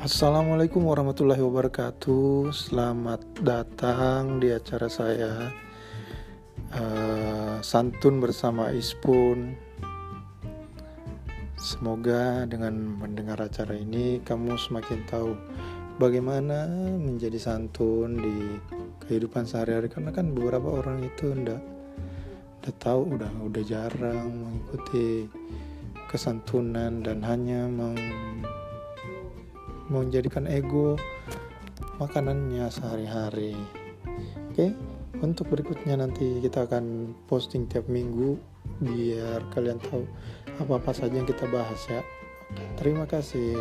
Assalamualaikum warahmatullahi wabarakatuh. Selamat datang di acara saya uh, Santun bersama Ispun. Semoga dengan mendengar acara ini kamu semakin tahu bagaimana menjadi santun di kehidupan sehari-hari karena kan beberapa orang itu ndak udah tahu udah udah jarang mengikuti kesantunan dan hanya meng menjadikan ego makanannya sehari-hari. Oke, untuk berikutnya nanti kita akan posting tiap minggu biar kalian tahu apa-apa saja yang kita bahas ya. Terima kasih.